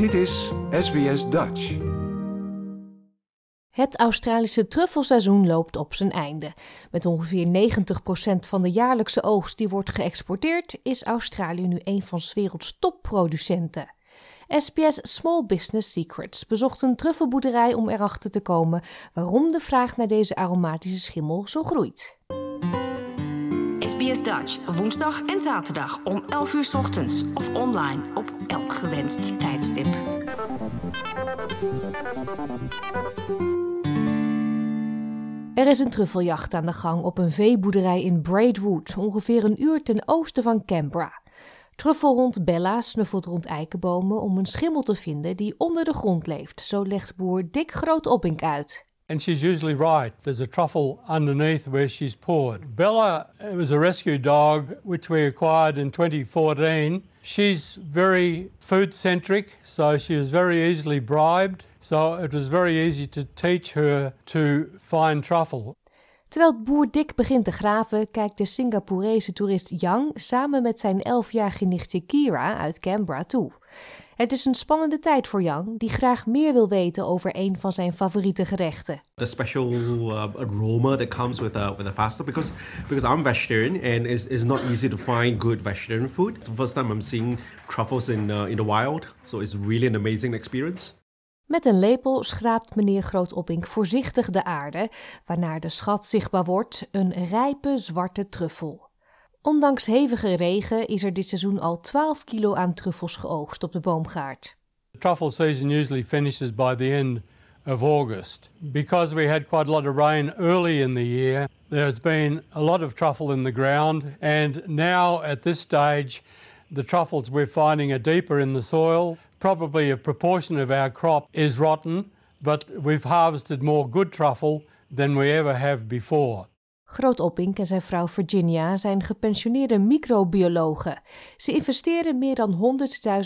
Dit is SBS Dutch. Het Australische truffelseizoen loopt op zijn einde. Met ongeveer 90% van de jaarlijkse oogst die wordt geëxporteerd, is Australië nu een van 's werelds topproducenten. SBS Small Business Secrets bezocht een truffelboerderij om erachter te komen waarom de vraag naar deze aromatische schimmel zo groeit. Dutch, woensdag en zaterdag om 11 uur ochtends of online op elk gewenst tijdstip. Er is een truffeljacht aan de gang op een veeboerderij in Braidwood, ongeveer een uur ten oosten van Canberra. Truffelhond Bella snuffelt rond eikenbomen om een schimmel te vinden die onder de grond leeft, zo legt boer Dick Grootopink uit. And she's usually right. There's a truffle underneath where she's poured. Bella was a rescue dog which we acquired in 2014. She's very food centric, so she was very easily bribed. So it was very easy to teach her to find truffle. Terwijl boer Dick begint te graven, kijkt de Singaporese toerist Yang samen met zijn elfjarige nichtje Kira uit Canberra toe. Het is een spannende tijd voor Yang, die graag meer wil weten over een van zijn favoriete gerechten. the special uh, aroma that comes with a with a pasta because because I'm vegetarian and it's, it's not easy to find good vegetarian food. It's the first time I'm seeing truffles in uh, in the wild, so it's really an amazing experience. Met een lepel schraapt meneer Grootopink voorzichtig de aarde, waarna de schat zichtbaar wordt, een rijpe zwarte truffel. Ondanks hevige regen is er dit seizoen al 12 kilo aan truffels geoogst op de boomgaard. The truffle season usually finishes by the end of August. Because we had quite a lot of rain early in the year, there's been a lot of truffle in the ground, and now at this stage, the truffles we're finding are deeper in the soil. Probably a proportion of our crop is rotten, but we've harvested more good truffle than we ever have before. Grootopink en zijn vrouw Virginia zijn gepensioneerde microbiologen. Ze investeren meer dan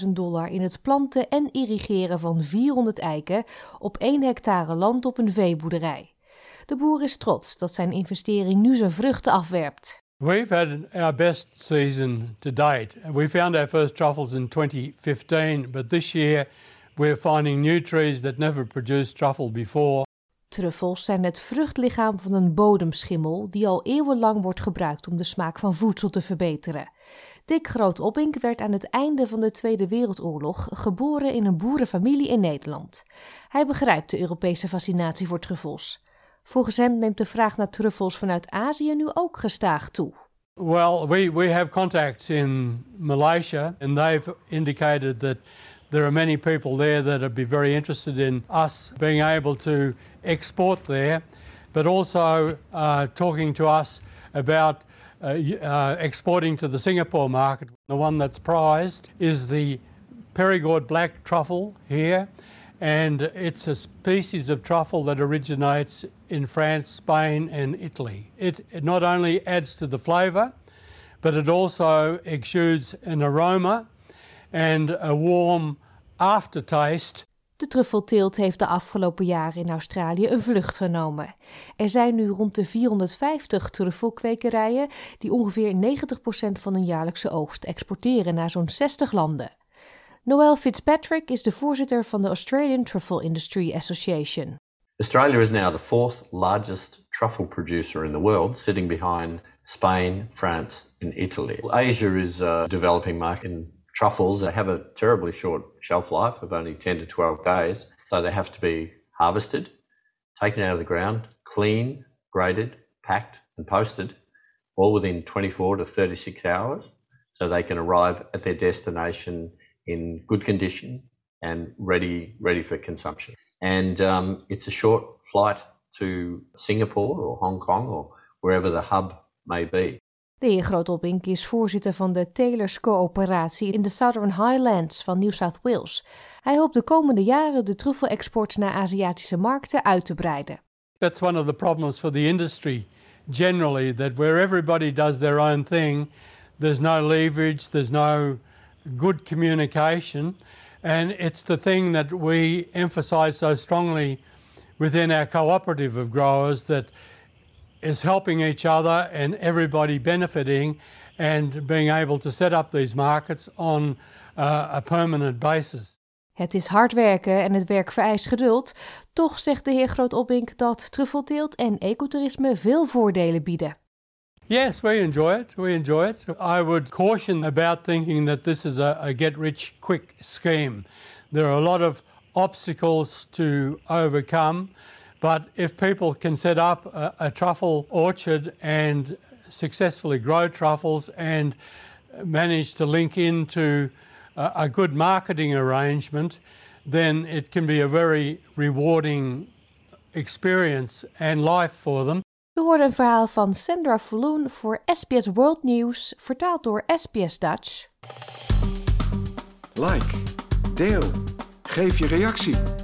100.000 dollar in het planten en irrigeren van 400 eiken op 1 hectare land op een veeboerderij. De boer is trots dat zijn investering nu zijn vruchten afwerpt. We've had our best season to date. We found our first truffles in 2015, but this year we're finding new trees that never produced truffle before. Truffels zijn het vruchtlichaam van een bodemschimmel die al eeuwenlang wordt gebruikt om de smaak van voedsel te verbeteren. Dick Grootopink werd aan het einde van de Tweede Wereldoorlog geboren in een boerenfamilie in Nederland. Hij begrijpt de Europese fascinatie voor truffels. Volgens hem neemt de vraag naar truffels vanuit Azië nu ook gestaag toe. Well, we, we have contacts in Malaysia, and they've indicated that there are many people there that would be very interested in us being able to export there, but also uh, talking to us about uh, uh, exporting to the Singapore market. The one that's prized is the Perigord black truffle here, and it's a species of truffle that originates in France, Spain, and Italy. It, it not only adds to the flavour, but it also exudes an aroma and a warm aftertaste. De truffelteelt heeft de afgelopen jaren in Australië een vlucht genomen. Er zijn nu rond de 450 truffelkwekerijen die ongeveer 90% van hun jaarlijkse oogst exporteren naar zo'n 60 landen. Noel Fitzpatrick is de voorzitter van de Australian Truffle Industry Association. Australia is now the fourth largest truffle producer in the world, sitting behind Spain, France, and Italy. Asia is a developing market in truffles. They have a terribly short shelf life of only 10 to 12 days, so they have to be harvested, taken out of the ground, cleaned, graded, packed, and posted, all within 24 to 36 hours, so they can arrive at their destination in good condition and ready ready for consumption. And um, it's a short flight to Singapore or Hong Kong or wherever the hub may be. De heer Grootopink is voorzitter van de Taylors Coöperatie in de Southern Highlands van New South Wales. Hij hoopt de komende jaren de truffelexport naar Aziatische markten uit te breiden. That's one of the problems for the industry generally, that where everybody does their own thing, there's no leverage, there's no good communication. And it's the thing that we emphasize so strongly within our cooperative of growers that is helping each other and everybody benefiting and being able to set up these markets on uh, a permanent basis. Het is hard werken en het werk vereist geduld. Toch zegt de heer Groot-Oppink dat truffelteelt en ecotourisme veel voordelen bieden. Yes, we enjoy it. We enjoy it. I would caution about thinking that this is a, a get rich quick scheme. There are a lot of obstacles to overcome, but if people can set up a, a truffle orchard and successfully grow truffles and manage to link into a, a good marketing arrangement, then it can be a very rewarding experience and life for them. We hoorden een verhaal van Sandra Falloon voor SBS World News, vertaald door SBS Dutch. Like, deel, geef je reactie.